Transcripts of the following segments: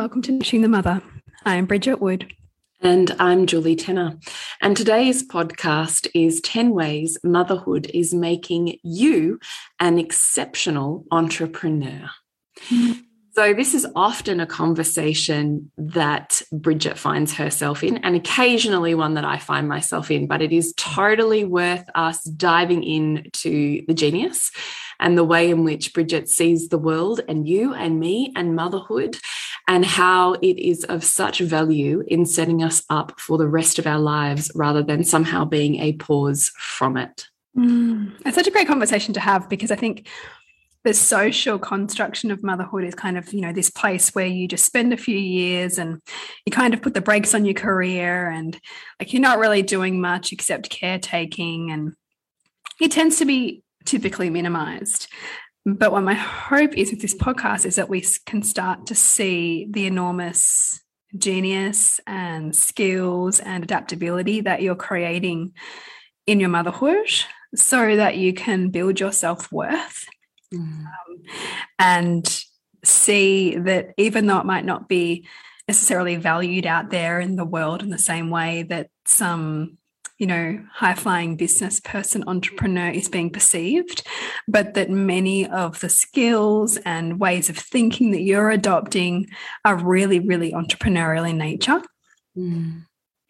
Welcome to Nourishing the Mother. I am Bridget Wood. And I'm Julie Tenner. And today's podcast is 10 Ways Motherhood is Making You an Exceptional Entrepreneur. So, this is often a conversation that Bridget finds herself in, and occasionally one that I find myself in, but it is totally worth us diving into the genius and the way in which Bridget sees the world and you and me and motherhood, and how it is of such value in setting us up for the rest of our lives rather than somehow being a pause from it. Mm, it's such a great conversation to have because I think the social construction of motherhood is kind of you know this place where you just spend a few years and you kind of put the brakes on your career and like you're not really doing much except caretaking and it tends to be typically minimized but what my hope is with this podcast is that we can start to see the enormous genius and skills and adaptability that you're creating in your motherhood so that you can build your self worth mm. um, and see that even though it might not be necessarily valued out there in the world in the same way that some you know, high flying business person, entrepreneur is being perceived, but that many of the skills and ways of thinking that you're adopting are really, really entrepreneurial in nature. Mm.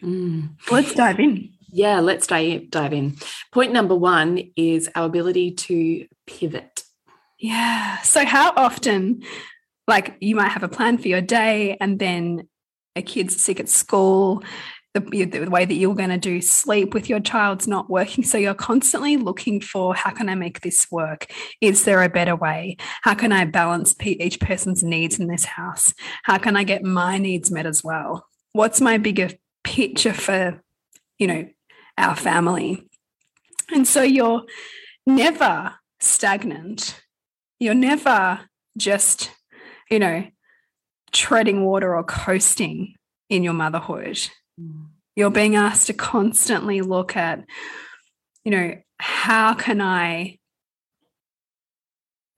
Mm. Let's dive in. Yeah, let's dive, dive in. Point number one is our ability to pivot. Yeah. So, how often, like, you might have a plan for your day and then a kid's sick at school the, the way that you're going to do sleep with your child's not working. So you're constantly looking for how can I make this work? Is there a better way? How can I balance each person's needs in this house? How can I get my needs met as well? What's my bigger picture for, you know, our family? And so you're never stagnant. You're never just, you know, treading water or coasting in your motherhood you're being asked to constantly look at, you know, how can I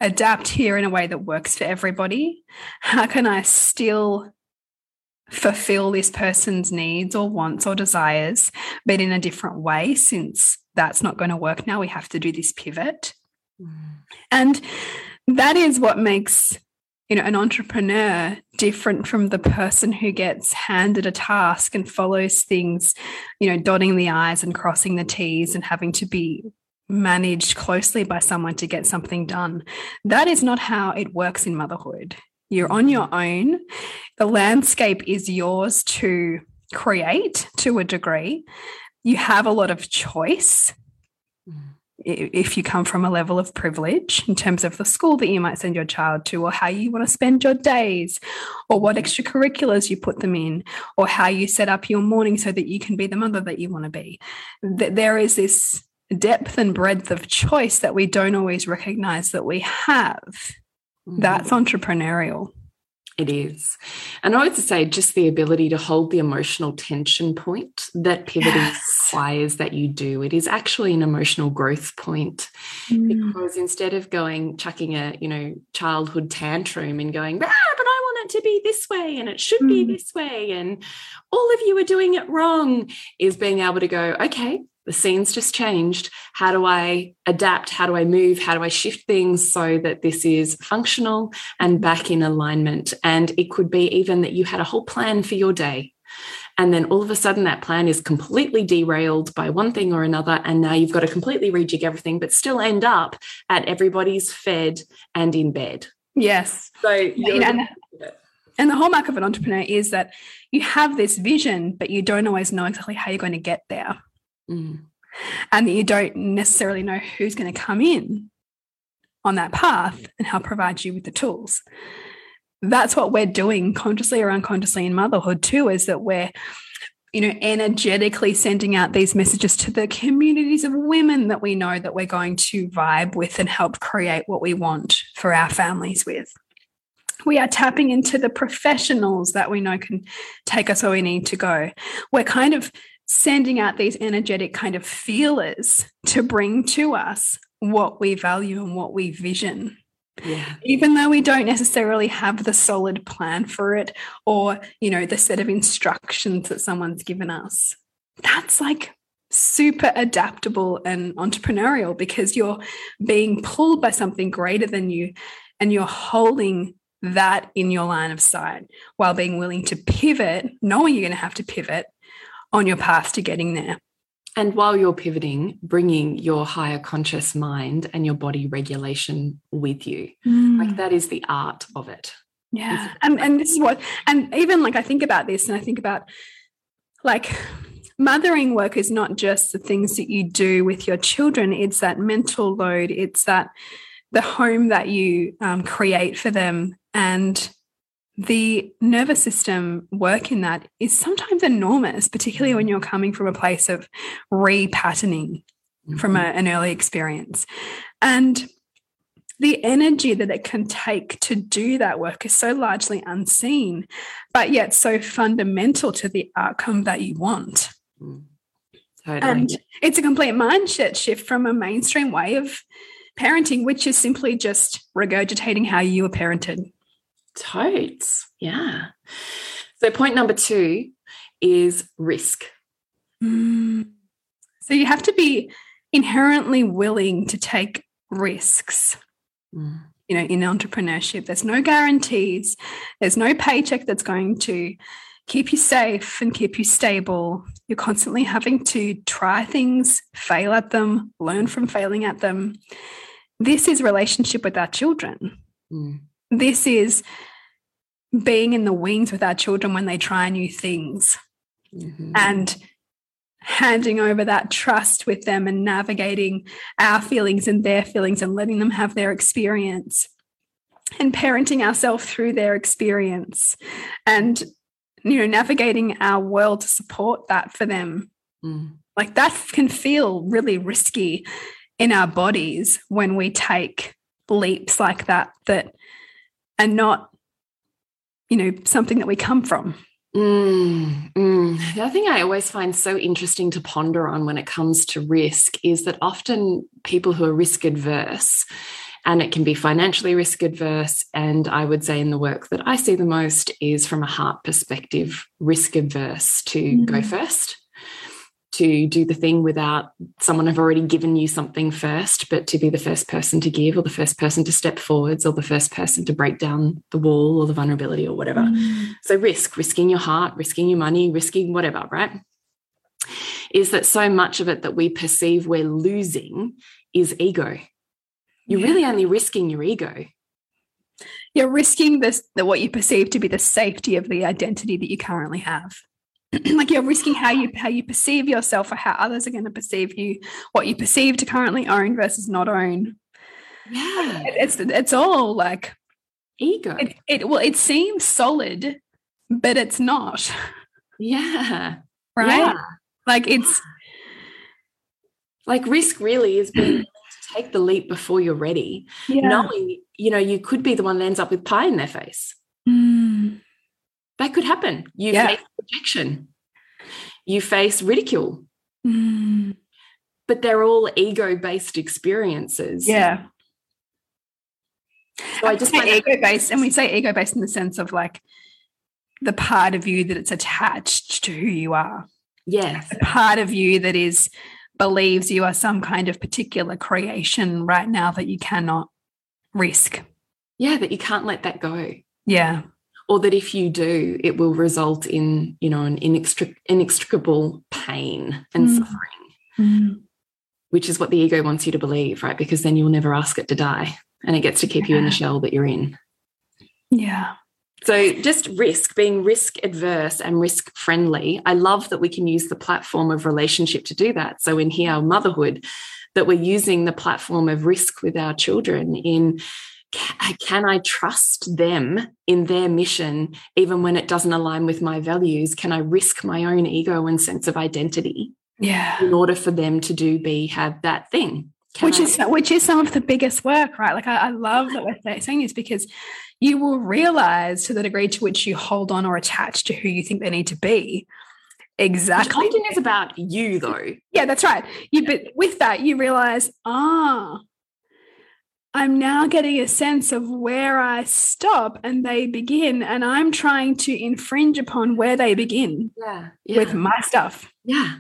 adapt here in a way that works for everybody? How can I still fulfill this person's needs or wants or desires, but in a different way since that's not going to work now? We have to do this pivot. Mm. And that is what makes you know an entrepreneur different from the person who gets handed a task and follows things you know dotting the i's and crossing the t's and having to be managed closely by someone to get something done. That is not how it works in motherhood. You're on your own. The landscape is yours to create to a degree. You have a lot of choice if you come from a level of privilege in terms of the school that you might send your child to, or how you want to spend your days, or what extracurriculars you put them in, or how you set up your morning so that you can be the mother that you want to be. There is this depth and breadth of choice that we don't always recognize that we have. Mm-hmm. That's entrepreneurial. It is. And I would say just the ability to hold the emotional tension point that pivoting yes. requires that you do. It is actually an emotional growth point mm. because instead of going, chucking a, you know, childhood tantrum and going, ah, but I want it to be this way and it should mm. be this way and all of you are doing it wrong, is being able to go, okay, the scene's just changed. How do I adapt? How do I move? How do I shift things so that this is functional and back in alignment? And it could be even that you had a whole plan for your day. And then all of a sudden, that plan is completely derailed by one thing or another. And now you've got to completely rejig everything, but still end up at everybody's fed and in bed. Yes. So, and, and the hallmark of an entrepreneur is that you have this vision, but you don't always know exactly how you're going to get there. Mm. And that you don't necessarily know who's going to come in on that path and help provide you with the tools. That's what we're doing consciously or unconsciously in motherhood, too, is that we're you know, energetically sending out these messages to the communities of women that we know that we're going to vibe with and help create what we want for our families with. We are tapping into the professionals that we know can take us where we need to go. We're kind of sending out these energetic kind of feelers to bring to us what we value and what we vision. Yeah. Even though we don't necessarily have the solid plan for it or, you know, the set of instructions that someone's given us. That's like super adaptable and entrepreneurial because you're being pulled by something greater than you and you're holding that in your line of sight while being willing to pivot, knowing you're going to have to pivot on your path to getting there. And while you're pivoting, bringing your higher conscious mind and your body regulation with you. Mm. Like that is the art of it. Yeah. And, and this is what, and even like I think about this and I think about like mothering work is not just the things that you do with your children, it's that mental load, it's that the home that you um, create for them. And the nervous system work in that is sometimes enormous, particularly when you're coming from a place of repatterning mm-hmm. from a, an early experience. And the energy that it can take to do that work is so largely unseen, but yet so fundamental to the outcome that you want. Mm. Totally. And it's a complete mindset shift from a mainstream way of parenting, which is simply just regurgitating how you were parented. Totes. Yeah. So, point number two is risk. Mm. So, you have to be inherently willing to take risks. Mm. You know, in entrepreneurship, there's no guarantees, there's no paycheck that's going to keep you safe and keep you stable. You're constantly having to try things, fail at them, learn from failing at them. This is relationship with our children. Mm. This is being in the wings with our children when they try new things mm-hmm. and handing over that trust with them and navigating our feelings and their feelings and letting them have their experience and parenting ourselves through their experience and you know navigating our world to support that for them mm. like that can feel really risky in our bodies when we take leaps like that that are not you know something that we come from Mm, mm. The other thing I always find so interesting to ponder on when it comes to risk is that often people who are risk adverse, and it can be financially risk adverse, and I would say in the work that I see the most is from a heart perspective, risk adverse to mm. go first to do the thing without someone have already given you something first, but to be the first person to give or the first person to step forwards or the first person to break down the wall or the vulnerability or whatever. Mm. So, risk, risking your heart, risking your money, risking whatever, right? Is that so much of it that we perceive we're losing is ego. You're yeah. really only risking your ego. You're risking this, the, what you perceive to be the safety of the identity that you currently have. like you're risking how you how you perceive yourself or how others are going to perceive you what you perceive to currently own versus not own. Yeah. It's it's all like ego. it, it well it seems solid but it's not. Yeah. Right? Yeah. like it's like risk really is being to take the leap before you're ready yeah. knowing you know you could be the one that ends up with pie in their face. Mm that could happen. You Yeah. face rejection, you face ridicule, Mm. but they're all ego based experiences. Yeah. So I I just say ego based, and we say ego based in the sense of like the part of you that it's attached to who you are, yes. the part of you that is believes you are some kind of particular creation right now that you cannot risk. Yeah, that you can't let that go. Yeah. Or that if you do, it will result in, you know, an inextric- inextricable pain and Mm. suffering, which is what the ego wants you to believe, right? Because then you'll never ask it to die and it gets to keep you in the shell that you're in. Yeah. So, just risk, being risk adverse and risk friendly. I love that we can use the platform of relationship to do that. So, in here, motherhood, that we're using the platform of risk with our children in ca- can I trust them in their mission, even when it doesn't align with my values? Can I risk my own ego and sense of identity Yeah. in order for them to do, be, have that thing? Can which I- is which is some of the biggest work, right? Like I, I love that we're sa- saying this because you will realize to the degree to which you hold on or attach to who you think they need to be. which Exactly. often is about you, though. Yeah, that's right. You but with that, you realize, ah, I'm now getting a sense of where I stop and they begin, and I'm trying to infringe upon where they begin Yeah. Yeah. with my stuff. yeah.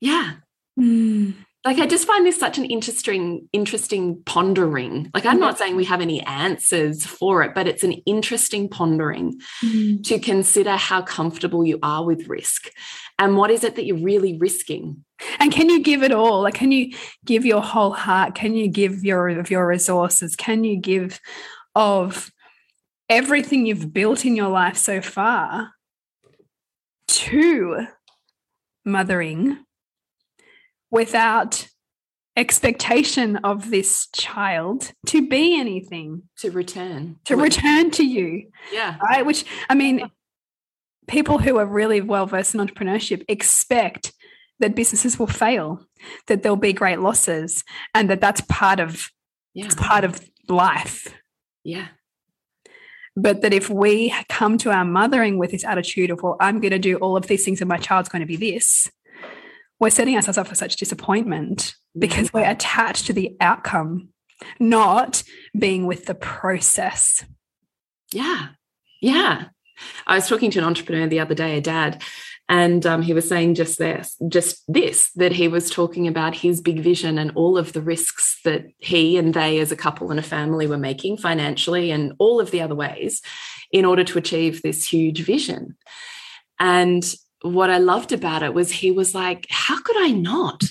Yeah. Hmm. like i just find this such an interesting interesting pondering like i'm not saying we have any answers for it but it's an interesting pondering hmm. to consider how comfortable you are with risk and what is it that you're really risking And can you give it all? Like, can you give your whole heart? Can you give your of your resources? Can you give of everything you've built in your life so far to mothering without expectation of this child to be anything, to return to return to you? yeah right? Which I mean, people who are really well versed in entrepreneurship expect that businesses will fail, that there'll be great losses, and that that's part of yeah it's part of life. yeah But that if we come to our mothering with this attitude of, well, I'm going to do all of these things and my child's going to be this, we're setting ourselves up for such disappointment because we're attached to the outcome, not being with the process. Yeah. Yeah. I was talking to an entrepreneur the other day, a dad, and um, he was saying just this, just this, that he was talking about his big vision and all of the risks that he and they as a couple and a family were making financially and all of the other ways in order to achieve this huge vision. And what I loved about it was he was like, how could I not?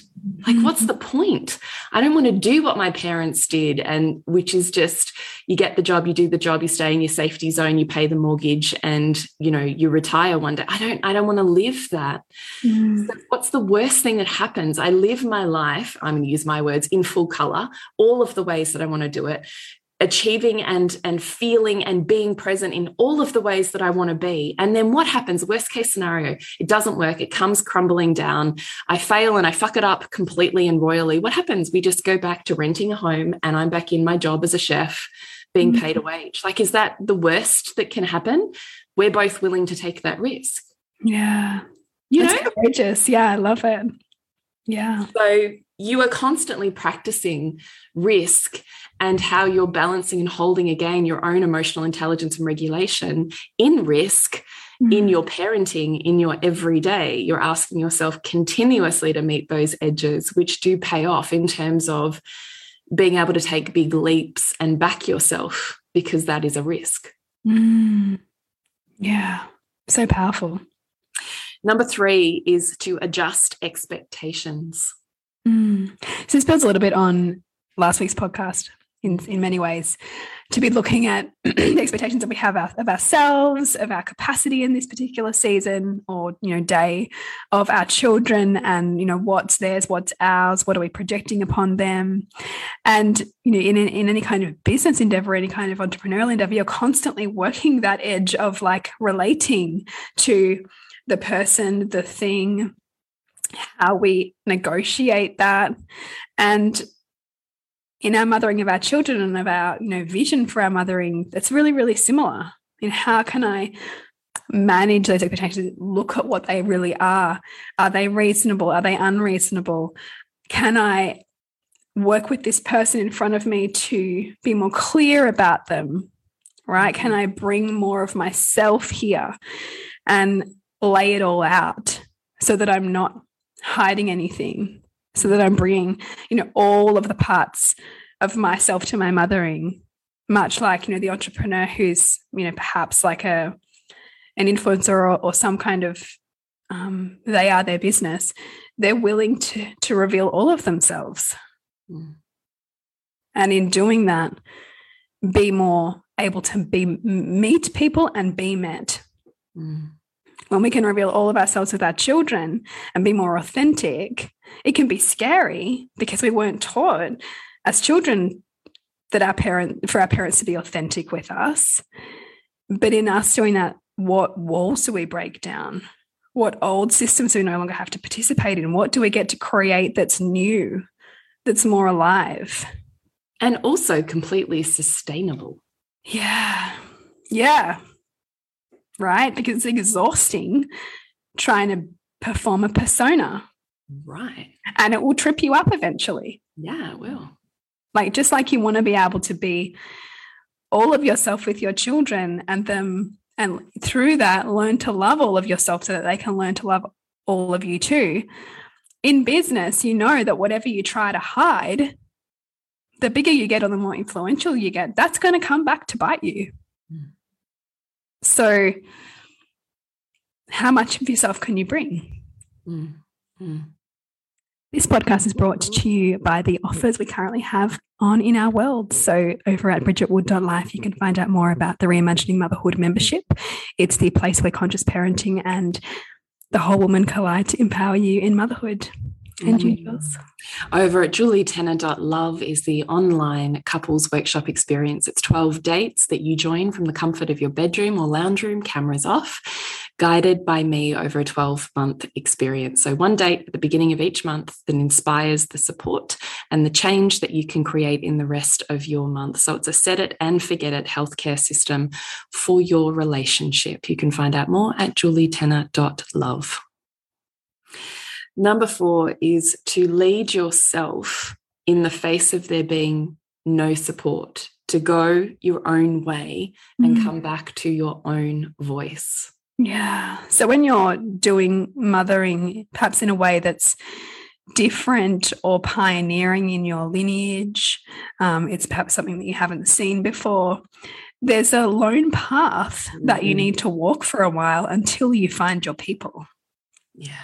Like, what's the point? I don't want to do what my parents did, and which is just you get the job, you do the job, you stay in your safety zone, you pay the mortgage, and you know you retire one day. I don't, I don't want to live that. Mm. So what's the worst thing that happens? I live my life. I'm going to use my words in full color, all of the ways that I want to do it, achieving and and feeling and being present in all of the ways that I want to be. And then what happens? Worst case scenario, it doesn't work. It comes crumbling down. I fail and I fuck it up completely and royally. What happens? We just go back to renting a home and I'm back in my job as a chef being mm. paid a wage. Like is that the worst that can happen? We're both willing to take that risk. Yeah. You That's know? courageous. Yeah, I love it. Yeah. So you are constantly practicing risk and how you're balancing and holding again your own emotional intelligence and regulation in risk in your parenting, in your everyday. You're asking yourself continuously to meet those edges, which do pay off in terms of being able to take big leaps and back yourself because that is a risk. Mm. Yeah. So powerful. Number three is to adjust expectations. Mm. So this builds a little bit on last week's podcast in, in many ways to be looking at the expectations that we have of, of ourselves, of our capacity in this particular season or you know day, of our children, and you know what's theirs, what's ours, what are we projecting upon them, and you know in, in any kind of business endeavor, any kind of entrepreneurial endeavor, you're constantly working that edge of like relating to the person, the thing, how we negotiate that and in our mothering of our children and of our you know vision for our mothering that's really really similar in how can i manage those expectations, look at what they really are. Are they reasonable? Are they unreasonable? Can I work with this person in front of me to be more clear about them? Right? Can mm-hmm. I bring more of myself here and lay it all out so that I'm not hiding anything, so that I'm bringing, you know, all of the parts of myself to my mothering, much like, you know, the entrepreneur who's, you know, perhaps like a, an influencer or, or some kind of um, they are their business, they're willing to to reveal all of themselves. Mm. And in doing that, be more able to be meet people and be met. Mm. When we can reveal all of ourselves with our children and be more authentic, it can be scary because we weren't taught as children that our parent for our parents to be authentic with us. But in us doing that, what walls do we break down? What old systems do we no longer have to participate in? What do we get to create that's new, that's more alive? And also completely sustainable. Yeah. Yeah. Right. Because it's exhausting trying to perform a persona. Right. And it will trip you up eventually. Yeah, it will. Like, just like you want to be able to be all of yourself with your children and them and through that learn to love all of yourself so that they can learn to love all of you too in business you know that whatever you try to hide the bigger you get or the more influential you get that's going to come back to bite you mm. So how much of yourself can you bring mm. Mm. This podcast is brought to you by the offers we currently have on in our world. So, over at bridgetwood.life, you can find out more about the Reimagining Motherhood membership. It's the place where conscious parenting and the whole woman collide to empower you in motherhood. And you, Jules? Over at julietenner.love is the online couples workshop experience. It's 12 dates that you join from the comfort of your bedroom or lounge room, cameras off guided by me over a 12 month experience. So, one date at the beginning of each month that inspires the support and the change that you can create in the rest of your month. So, it's a set it and forget it healthcare system for your relationship. You can find out more at julietenner.love. Number four is to lead yourself in the face of there being no support, to go your own way and mm. come back to your own voice. Yeah. So when you're doing mothering, perhaps in a way that's different or pioneering in your lineage, um, it's perhaps something that you haven't seen before. There's a lone path that you mm-hmm. need to walk for a while until you find your people. Yeah.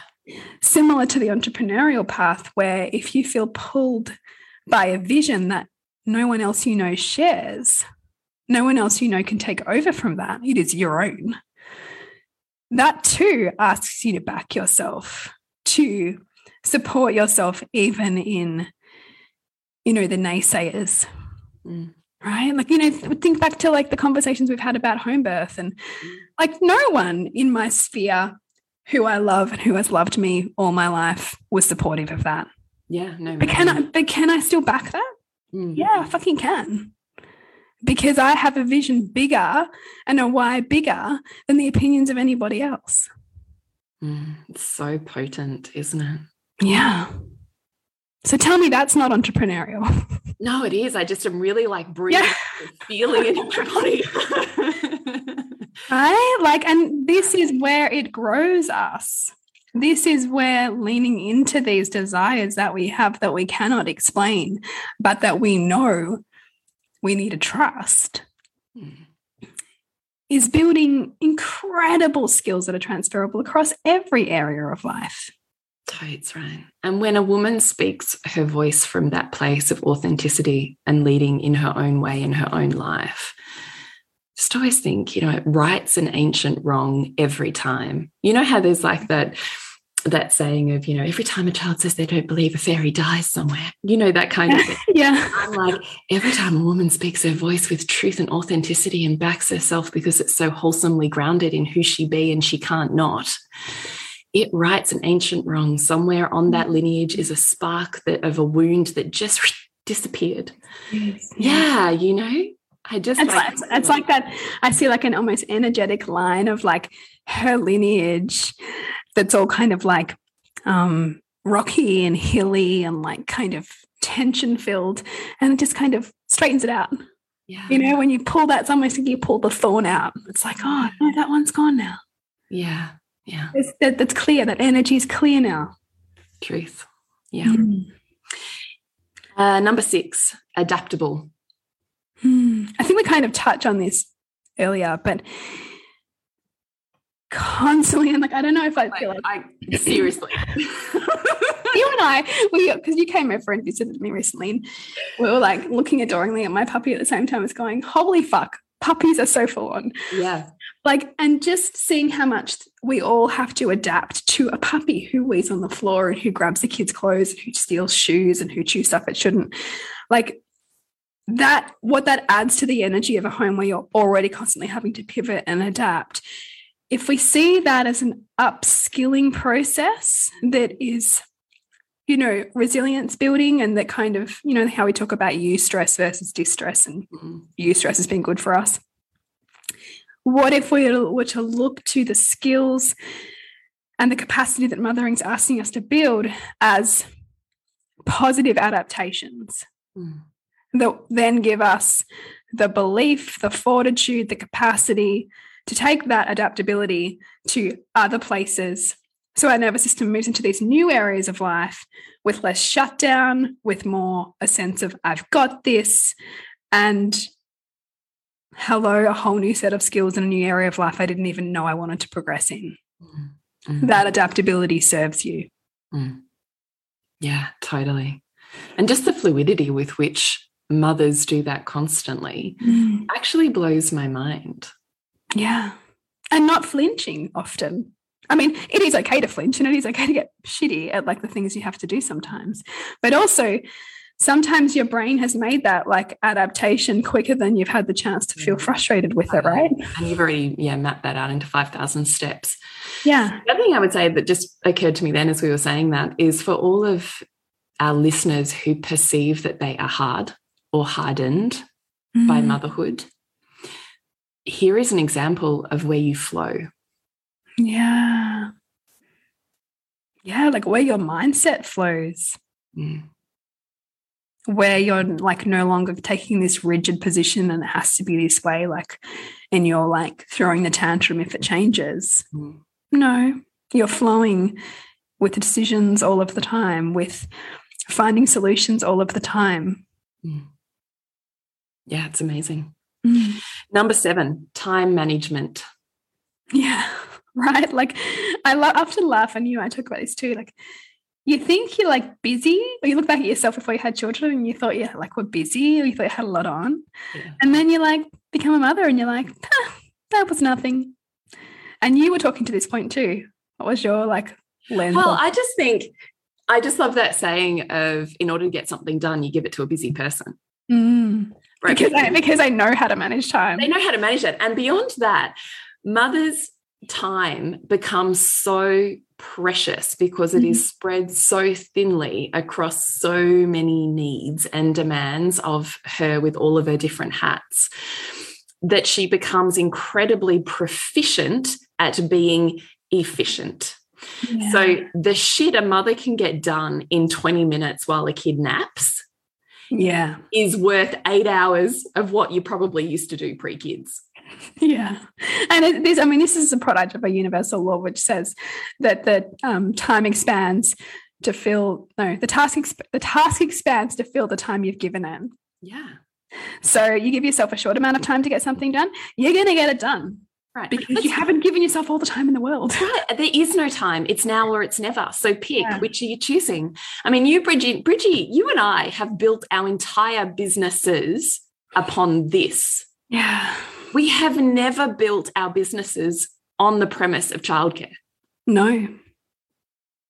Similar to the entrepreneurial path, where if you feel pulled by a vision that no one else you know shares, no one else you know can take over from that, it is your own that too asks you to back yourself, to support yourself, even in, you know, the naysayers. Mm. Right. Like, you know, think back to like the conversations we've had about home birth and mm. like no one in my sphere who I love and who has loved me all my life was supportive of that. Yeah, no. But can I but can I still back that? Mm. Yeah, I fucking can because I have a vision bigger and a why bigger than the opinions of anybody else. Mm, it's so potent, isn't it? Yeah. So tell me that's not entrepreneurial. No, it is. I just am really like breathing, yeah. feeling it in my body. right? Like, and this is where it grows us. This is where leaning into these desires that we have that we cannot explain, but that we know we need to trust mm. is building incredible skills that are transferable across every area of life. Totes right. And when a woman speaks her voice from that place of authenticity and leading in her own way in her own life, just always think, you know, it rights an ancient wrong every time. You know how there's like that that saying of, you know, every time a child says they don't believe a fairy dies somewhere, you know, that kind of thing. yeah. I'm like, every time a woman speaks her voice with truth and authenticity and backs herself because it's so wholesomely grounded in who she be and she can't not, it rights an ancient wrong. Somewhere on that mm-hmm. lineage is a spark that of a wound that just disappeared. Yes. Yeah, you know, I just it's like, it's like that. I see like an almost energetic line of like her lineage that's all kind of like um rocky and hilly and like kind of tension filled and it just kind of straightens it out. yeah. You know, when you pull that, it's almost like you pull the thorn out. It's like, oh no, that one's gone now. Yeah. Yeah. It's, that, that's clear. That energy is clear now. Truth. Yeah. Uh, number six, adaptable. Hmm. I think we kind of touched on this earlier, but constantly, and like I don't know if I feel like I seriously. you and I, we because you came over and visited me recently, and we were like looking adoringly at my puppy at the same time as going, "Holy fuck, puppies are so full on!" yeah. Like, and just seeing how much we all have to adapt to a puppy who lays on the floor and who grabs the kids' clothes, and who steals shoes, and who chews stuff it shouldn't. Like that, what that adds to the energy of a home where you're already constantly having to pivot and adapt. If we see that as an upskilling process that is you know, resilience building and that kind of, you know, how we talk about eustress versus distress and Mm. eustress has been good for us. What if we were to look to the skills and the capacity that mothering's asking us to build as positive adaptations Mm. That then give us the belief, the fortitude, the capacity to take that adaptability to other places. So our nervous system moves into these new areas of life with less shutdown, with more a sense of, I've got this, and hello, a whole new set of skills in a new area of life I didn't even know I wanted to progress in. Mm. Mm. That adaptability serves you. Mm. Yeah, totally. And just the fluidity with which mothers do that constantly actually blows my mind. Yeah. And not flinching often. I mean, it is okay to flinch and it is okay to get shitty at like the things you have to do sometimes. But also, sometimes your brain has made that like adaptation quicker than you've had the chance to feel Mm. frustrated with it, right? And you've already, yeah, mapped that out into 5,000 steps. Yeah. The other thing I would say that just occurred to me then as we were saying that is for all of our listeners who perceive that they are hard or hardened by Mm. motherhood, here is an example of where you flow. Yeah. Yeah, like where your mindset flows, Mm. where you're like no longer taking this rigid position and it has to be this way, like, and you're like throwing the tantrum if it changes. Mm. No, you're flowing with decisions all of the time, with finding solutions all of the time. Mm. Yeah, it's amazing. Number seven, time management. Yeah, right. Like I often laugh, and you and I talk about this too. Like you think you're like busy, or you look back at yourself before you had children, and you thought you like were busy, or you thought you had a lot on, Yeah. and then you like become a mother, and you're like, "Huh, that was nothing. And you were talking to this point too. What was your like lens? Well, I just think, I just love that saying of in order to get something done, you give it to a busy person. Mm. Because I, because I know how to manage time. they know how to manage it. And beyond that, mothers' time becomes so precious because it mm-hmm. is spread so thinly across so many needs and demands of her with all of her different hats that she becomes incredibly proficient at being efficient. Yeah. So the shit a mother can get done in 20 minutes while a kid naps yeah, is worth eight hours of what you probably used to do pre kids. yeah, and it, this, I mean, this is a product of a universal law which says that the um, time expands to fill no the task exp- the task expands to fill the time you've given it. Yeah. So you give yourself a short amount of time to get something done, you're going to get it done Right. because you haven't given yourself all the time in the world. Right. There is no time. It's now or it's never. So pick Yeah. which are you choosing? I mean, you, Bridgie, Bridgie, you and I have built our entire businesses upon this. Yeah. We have never built our businesses on the premise of childcare, No,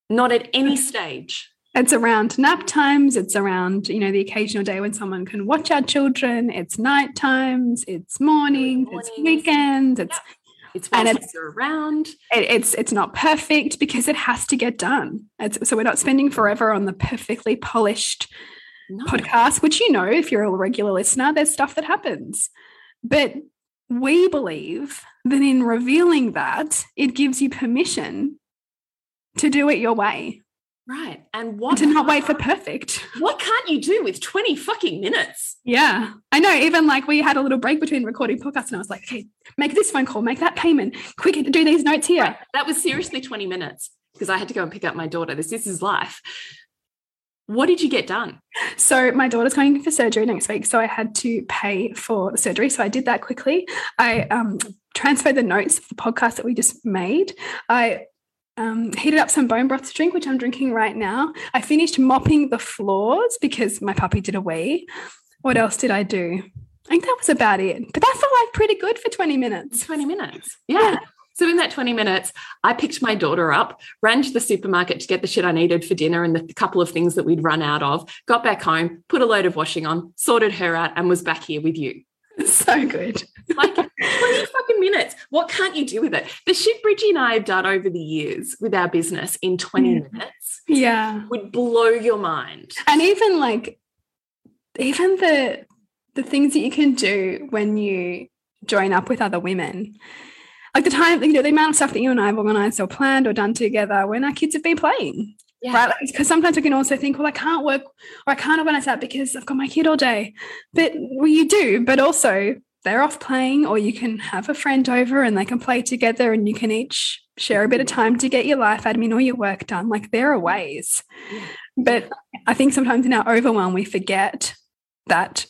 not at any stage. It's around nap times. It's around, you know, the occasional day when someone can watch our children. It's night times. It's mornings. It's weekends. It's It's And it's- around. it, it's it's not perfect because it has to get done. It's, so we're not spending forever on the perfectly polished No. podcast, which you know, if you're a regular listener, there's stuff that happens. But we believe that in revealing that, it gives you permission to do it your way. Right. And what and to not wait for perfect. What can't you do with 20 fucking minutes? Yeah. I know. Even like we had a little break between recording podcasts and I was like, okay, make this phone call, make that payment, quick, do these notes here. Right. That was seriously 20 minutes because I had to go and pick up my daughter. This, this is life. What did you get done? So my daughter's going for surgery next week, so I had to pay for the surgery. So I did that quickly. I um, transferred the notes of the podcast that we just made. I um, heated up some bone broth to drink, which I'm drinking right now. I finished mopping the floors because my puppy did a wee. What else did I do? I think that was about it. But that felt like pretty good for 20 minutes. 20 minutes. Yeah. yeah. So in that 20 minutes, I picked my daughter up, ran to the supermarket to get the shit I needed for dinner and the couple of things that we'd run out of, got back home, put a load of washing on, sorted her out, and was back here with you. So good. like 20 fucking minutes. What can't you do with it? The shit Bridgie and I have done over the years with our business in 20 yeah. minutes yeah. would blow your mind. And even like even the the things that you can do when you join up with other women like the time, you know, the amount of stuff that you and I have organized or planned or done together when our kids have been playing. Yeah. Right. Because sometimes we can also think, well, I can't work or I can't organize that because I've got my kid all day. But well, you do, but also they're off playing, or you can have a friend over and they can play together and you can each share a bit of time to get your life admin or your work done. Like there are ways. Yeah. But I think sometimes in our overwhelm, we forget that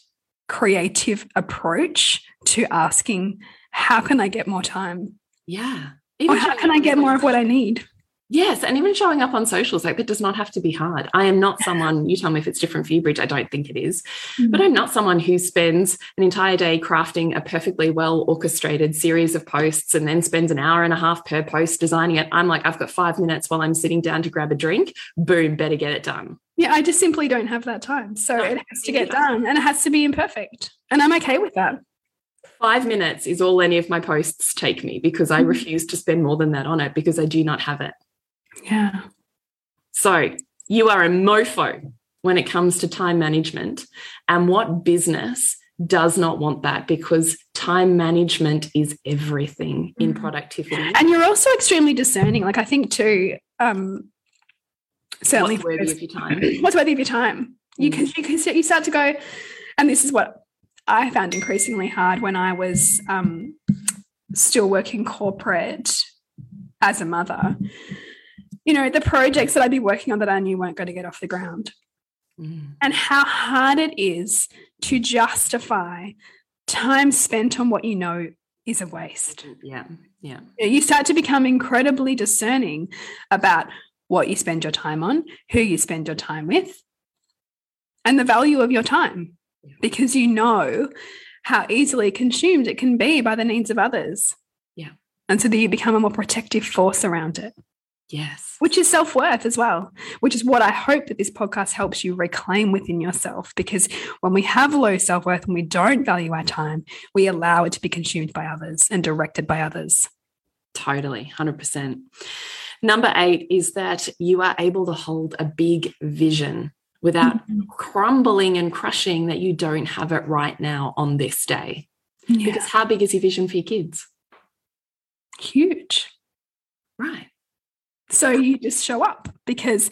creative approach to asking how can I get more time? Yeah. Even or how can I get more of what I need? Yes. And even showing up on socials, like that does not have to be hard. I am not someone, you tell me if it's different for you, Bridge. I don't think it is. Mm-hmm. But I'm not someone who spends an entire day crafting a perfectly well orchestrated series of posts and then spends an hour and a half per post designing it. I'm like, I've got five minutes while I'm sitting down to grab a drink. Boom, better get it done. Yeah, I just simply don't have that time. So no, it has to get done and it has to be imperfect. And I'm okay with that five minutes is all any of my posts take me because I mm. refuse to spend more than that on it because I do not have it. Yeah. So you are a mofo when it comes to time management. And what business does not want that because time management is everything in mm. productivity. And you're also extremely discerning. Like I think too, um, certainly what's worthy of your time. What's worthy of your time? You mm. can you can you start to go, and this is what I found increasingly hard when I was um, still working corporate as a mother. You know, the projects that I'd be working on that I knew weren't going to get off the ground. Mm. And how hard it is to justify time spent on what you know is a waste. Yeah. Yeah. You start to become incredibly discerning about what you spend your time on, who you spend your time with, and the value of your time because you know how easily consumed it can be by the needs of others. Yeah. And so that you become a more protective force around it. Yes. Which is self worth as well, which is what I hope that this podcast helps you reclaim within yourself. Because when we have low self worth and we don't value our time, we allow it to be consumed by others and directed by others. Totally, 100%. Number eight is that you are able to hold a big vision without mm-hmm. crumbling and crushing that you don't have it right now on this day. Yeah. Because how big is your vision for your kids? Huge. Right. So you just show up because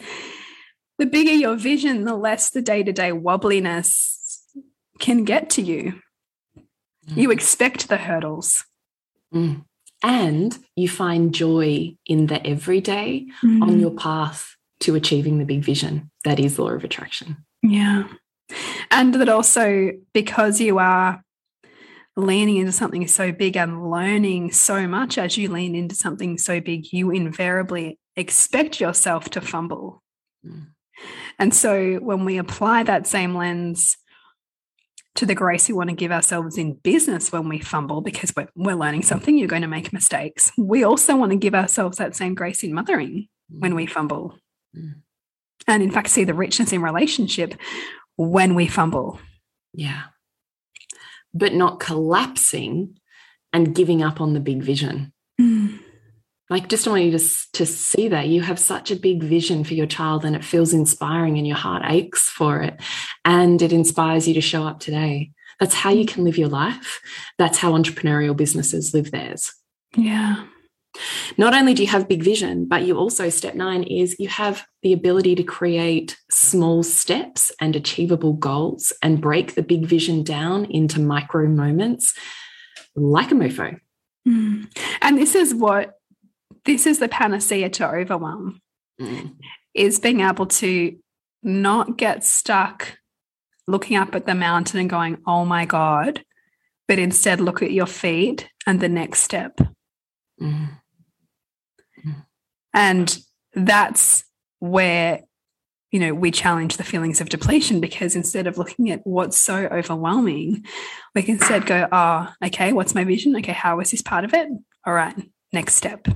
the bigger your vision, the less the day to day wobbliness can get to you. Mm. You expect the hurdles. Mm. And you find joy in the everyday mm. on your path to achieving the big vision that is law of attraction. Yeah. And that also because you are leaning into something so big and learning so much as you lean into something so big, you invariably expect yourself to fumble. Mm. And so when we apply that same lens to the grace we want to give ourselves in business when we fumble because we're, we're learning something, you're going to make mistakes. We also want to give ourselves that same grace in mothering when we fumble Mm. And in fact, see the richness in relationship when we fumble. Yeah. But not collapsing and giving up on the big vision. Mm. Like, just want you to, to see that you have such a big vision for your child and it feels inspiring and your heart aches for it. And it inspires you to show up today. That's how you can live your life. That's how entrepreneurial businesses live theirs. Yeah. Not only do you have big vision, but you also, step nine is you have the ability to create small steps and achievable goals and break the big vision down into micro moments like a mofo. Mm. And this is what, this is the panacea to overwhelm, mm. is being able to not get stuck looking up at the mountain and going, oh my God, but instead look at your feet and the next step. Mm. And that's where, you know, we challenge the feelings of depletion because instead of looking at what's so overwhelming, we can instead go, oh, okay, what's my vision? Okay, how is this part of it? All right, next step.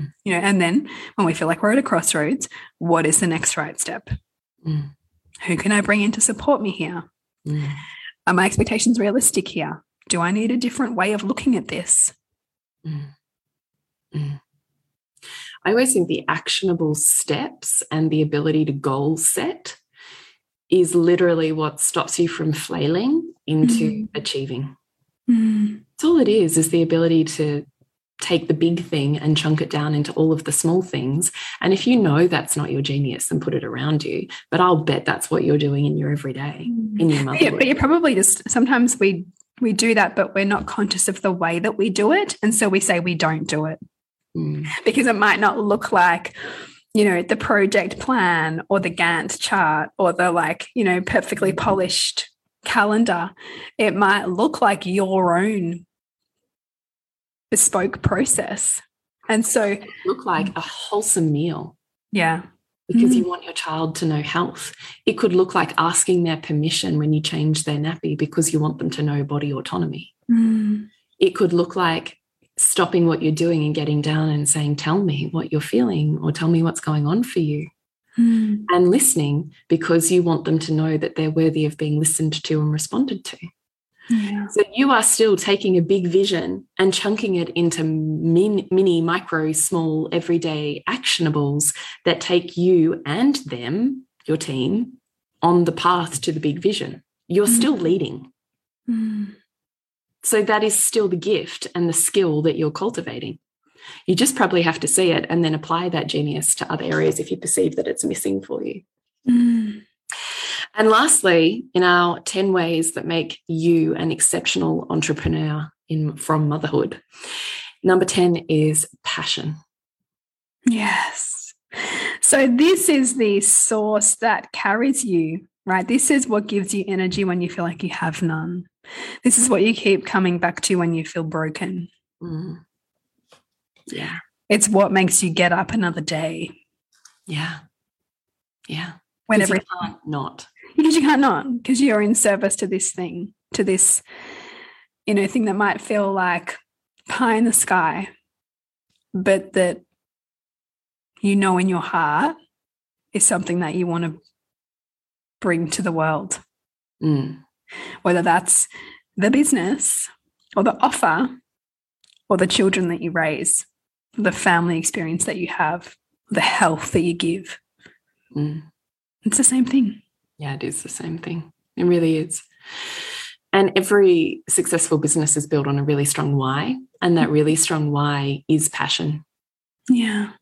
Mm. You know, and then when we feel like we're at a crossroads, what is the next right step? Mm. Who can I bring in to support me here? Mm. Are my expectations realistic here? Do I need a different way of looking at this? Mm. Mm. I always think the actionable steps and the ability to goal set is literally what stops you from flailing into mm. achieving. Mm. That's all it is, is the ability to take the big thing and chunk it down into all of the small things. And if you know that's not your genius, then put it around you. But I'll bet that's what you're doing in your everyday, mm. in your motherhood. Yeah, but you're probably just sometimes we we do that, but we're not conscious of the way that we do it. And so we say we don't do it mm. because it might not look like you know the project plan or the gantt chart or the like you know perfectly mm. polished calendar it might look like your own bespoke process and so look like a wholesome meal yeah because mm. you want your child to know health it could look like asking their permission when you change their nappy because you want them to know body autonomy mm. it could look like stopping what you're doing and getting down and saying, Tell me what you're feeling or tell me what's going on for you. Mm. And listening because you want them to know that they're worthy of being listened to and responded to. Yeah. So you are still taking a big vision and chunking it into min, mini, micro, small, everyday actionables that take you and them, your team, on the path to the big vision. You're mm. still leading. Mm. So that is still the gift and the skill that you're cultivating. You just probably have to see it and then apply that genius to other areas if you perceive that it's missing for you. Mm. And lastly, in our 10 ways that make you an exceptional entrepreneur in from motherhood, number 10 is passion. Yes. So this is the source that carries you, right? This is what gives you energy when you feel like you have none. This is what you keep coming back to when you feel broken. Mm. Yeah. It's what makes you get up another day. Yeah. Yeah. Whenever you can't not. Because you can't not, because you're in service to this thing, to this, you know, thing that might feel like pie in the sky, but that you know in your heart is something that you want to bring to the world. Mm whether that's the business or the offer or the children that you raise, the family experience that you have, the health that you give. Mm. It's the same thing. Yeah, it is the same thing. It really is. And every successful business is built on a really strong why. And that really strong why is passion. Yeah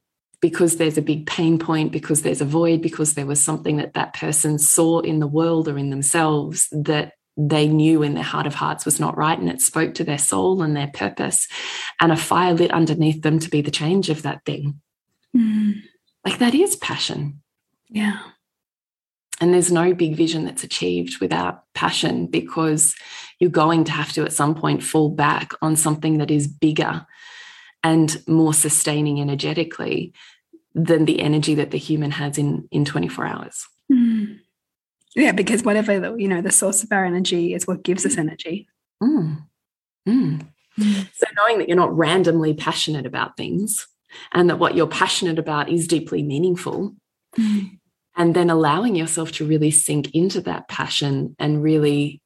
because there's a big pain point, because there's a void, because there was something that that person saw in the world or in themselves that they knew in their heart of hearts was not right and it spoke to their soul and their purpose and a fire lit underneath them to be the change of that thing mm. like that is passion yeah and there's no big vision that's achieved without passion because you're going to have to at some point fall back on something that is bigger and more sustaining energetically than the energy that the human has in in 24 hours mm. yeah because whatever the, you know the source of our energy is what gives us energy mm. Mm. so knowing that you're not randomly passionate about things and that what you're passionate about is deeply meaningful mm. And then allowing yourself to really sink into that passion and really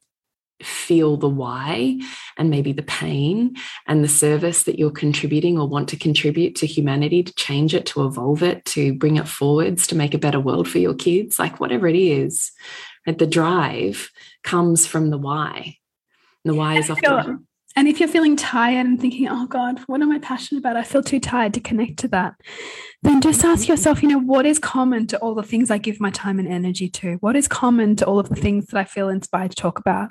feel the why and maybe the pain and the service that you're contributing or want to contribute to humanity to change it, to evolve it, to bring it forwards, to make a better world for your kids, like whatever it is, Right? The drive comes from the why. And the why is often. And if you're feeling tired and thinking, oh God, what am I passionate about? I feel too tired to connect to that. Then just ask yourself, you know, what is common to all the things I give my time and energy to? What is common to all of the things that I feel inspired to talk about?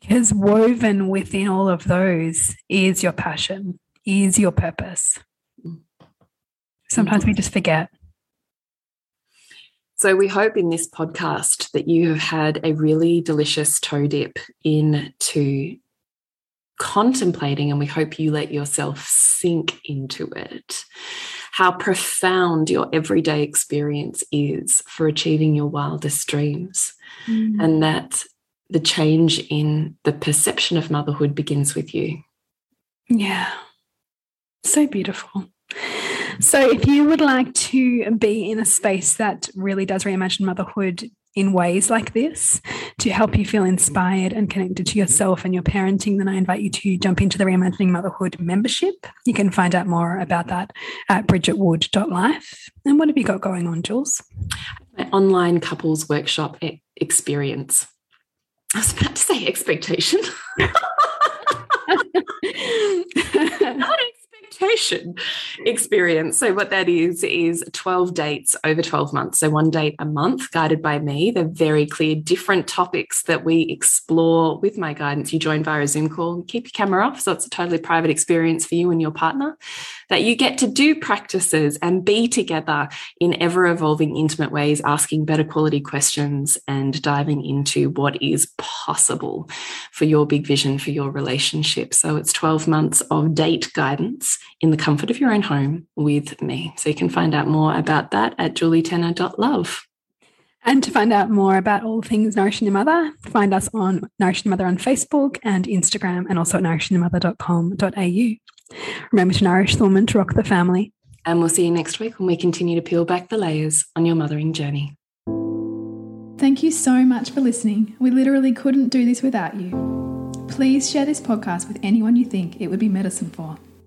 Because woven within all of those is your passion, is your purpose. Sometimes we just forget. So, we hope in this podcast that you have had a really delicious toe dip into contemplating, and we hope you let yourself sink into it, how profound your everyday experience is for achieving your wildest dreams. Mm. And that the change in the perception of motherhood begins with you. Yeah. So beautiful. So, if you would like to be in a space that really does reimagine motherhood in ways like this to help you feel inspired and connected to yourself and your parenting, then I invite you to jump into the Reimagining Motherhood membership. You can find out more about that at bridgetwood.life. And what have you got going on, Jules? My online couples workshop experience. I was about to say expectation. Not expectation experience. So, what that is, is 12 dates over 12 months. So, one date a month, guided by me. They're very clear, different topics that we explore with my guidance. You join via a Zoom call, keep your camera off. So, it's a totally private experience for you and your partner that you get to do practices and be together in ever evolving, intimate ways, asking better quality questions and diving into what is possible for your big vision for your relationship. So, it's 12 months of date guidance in the comfort of your own home with me. So you can find out more about that at julietenner.love. And to find out more about all things Nourishing Your Mother, find us on Nourishing Your Mother on Facebook and Instagram, and also at nourishingyourmother.com.au. Remember to nourish the woman to rock the family. And we'll see you next week when we continue to peel back the layers on your mothering journey. Thank you so much for listening. We literally couldn't do this without you. Please share this podcast with anyone you think it would be medicine for.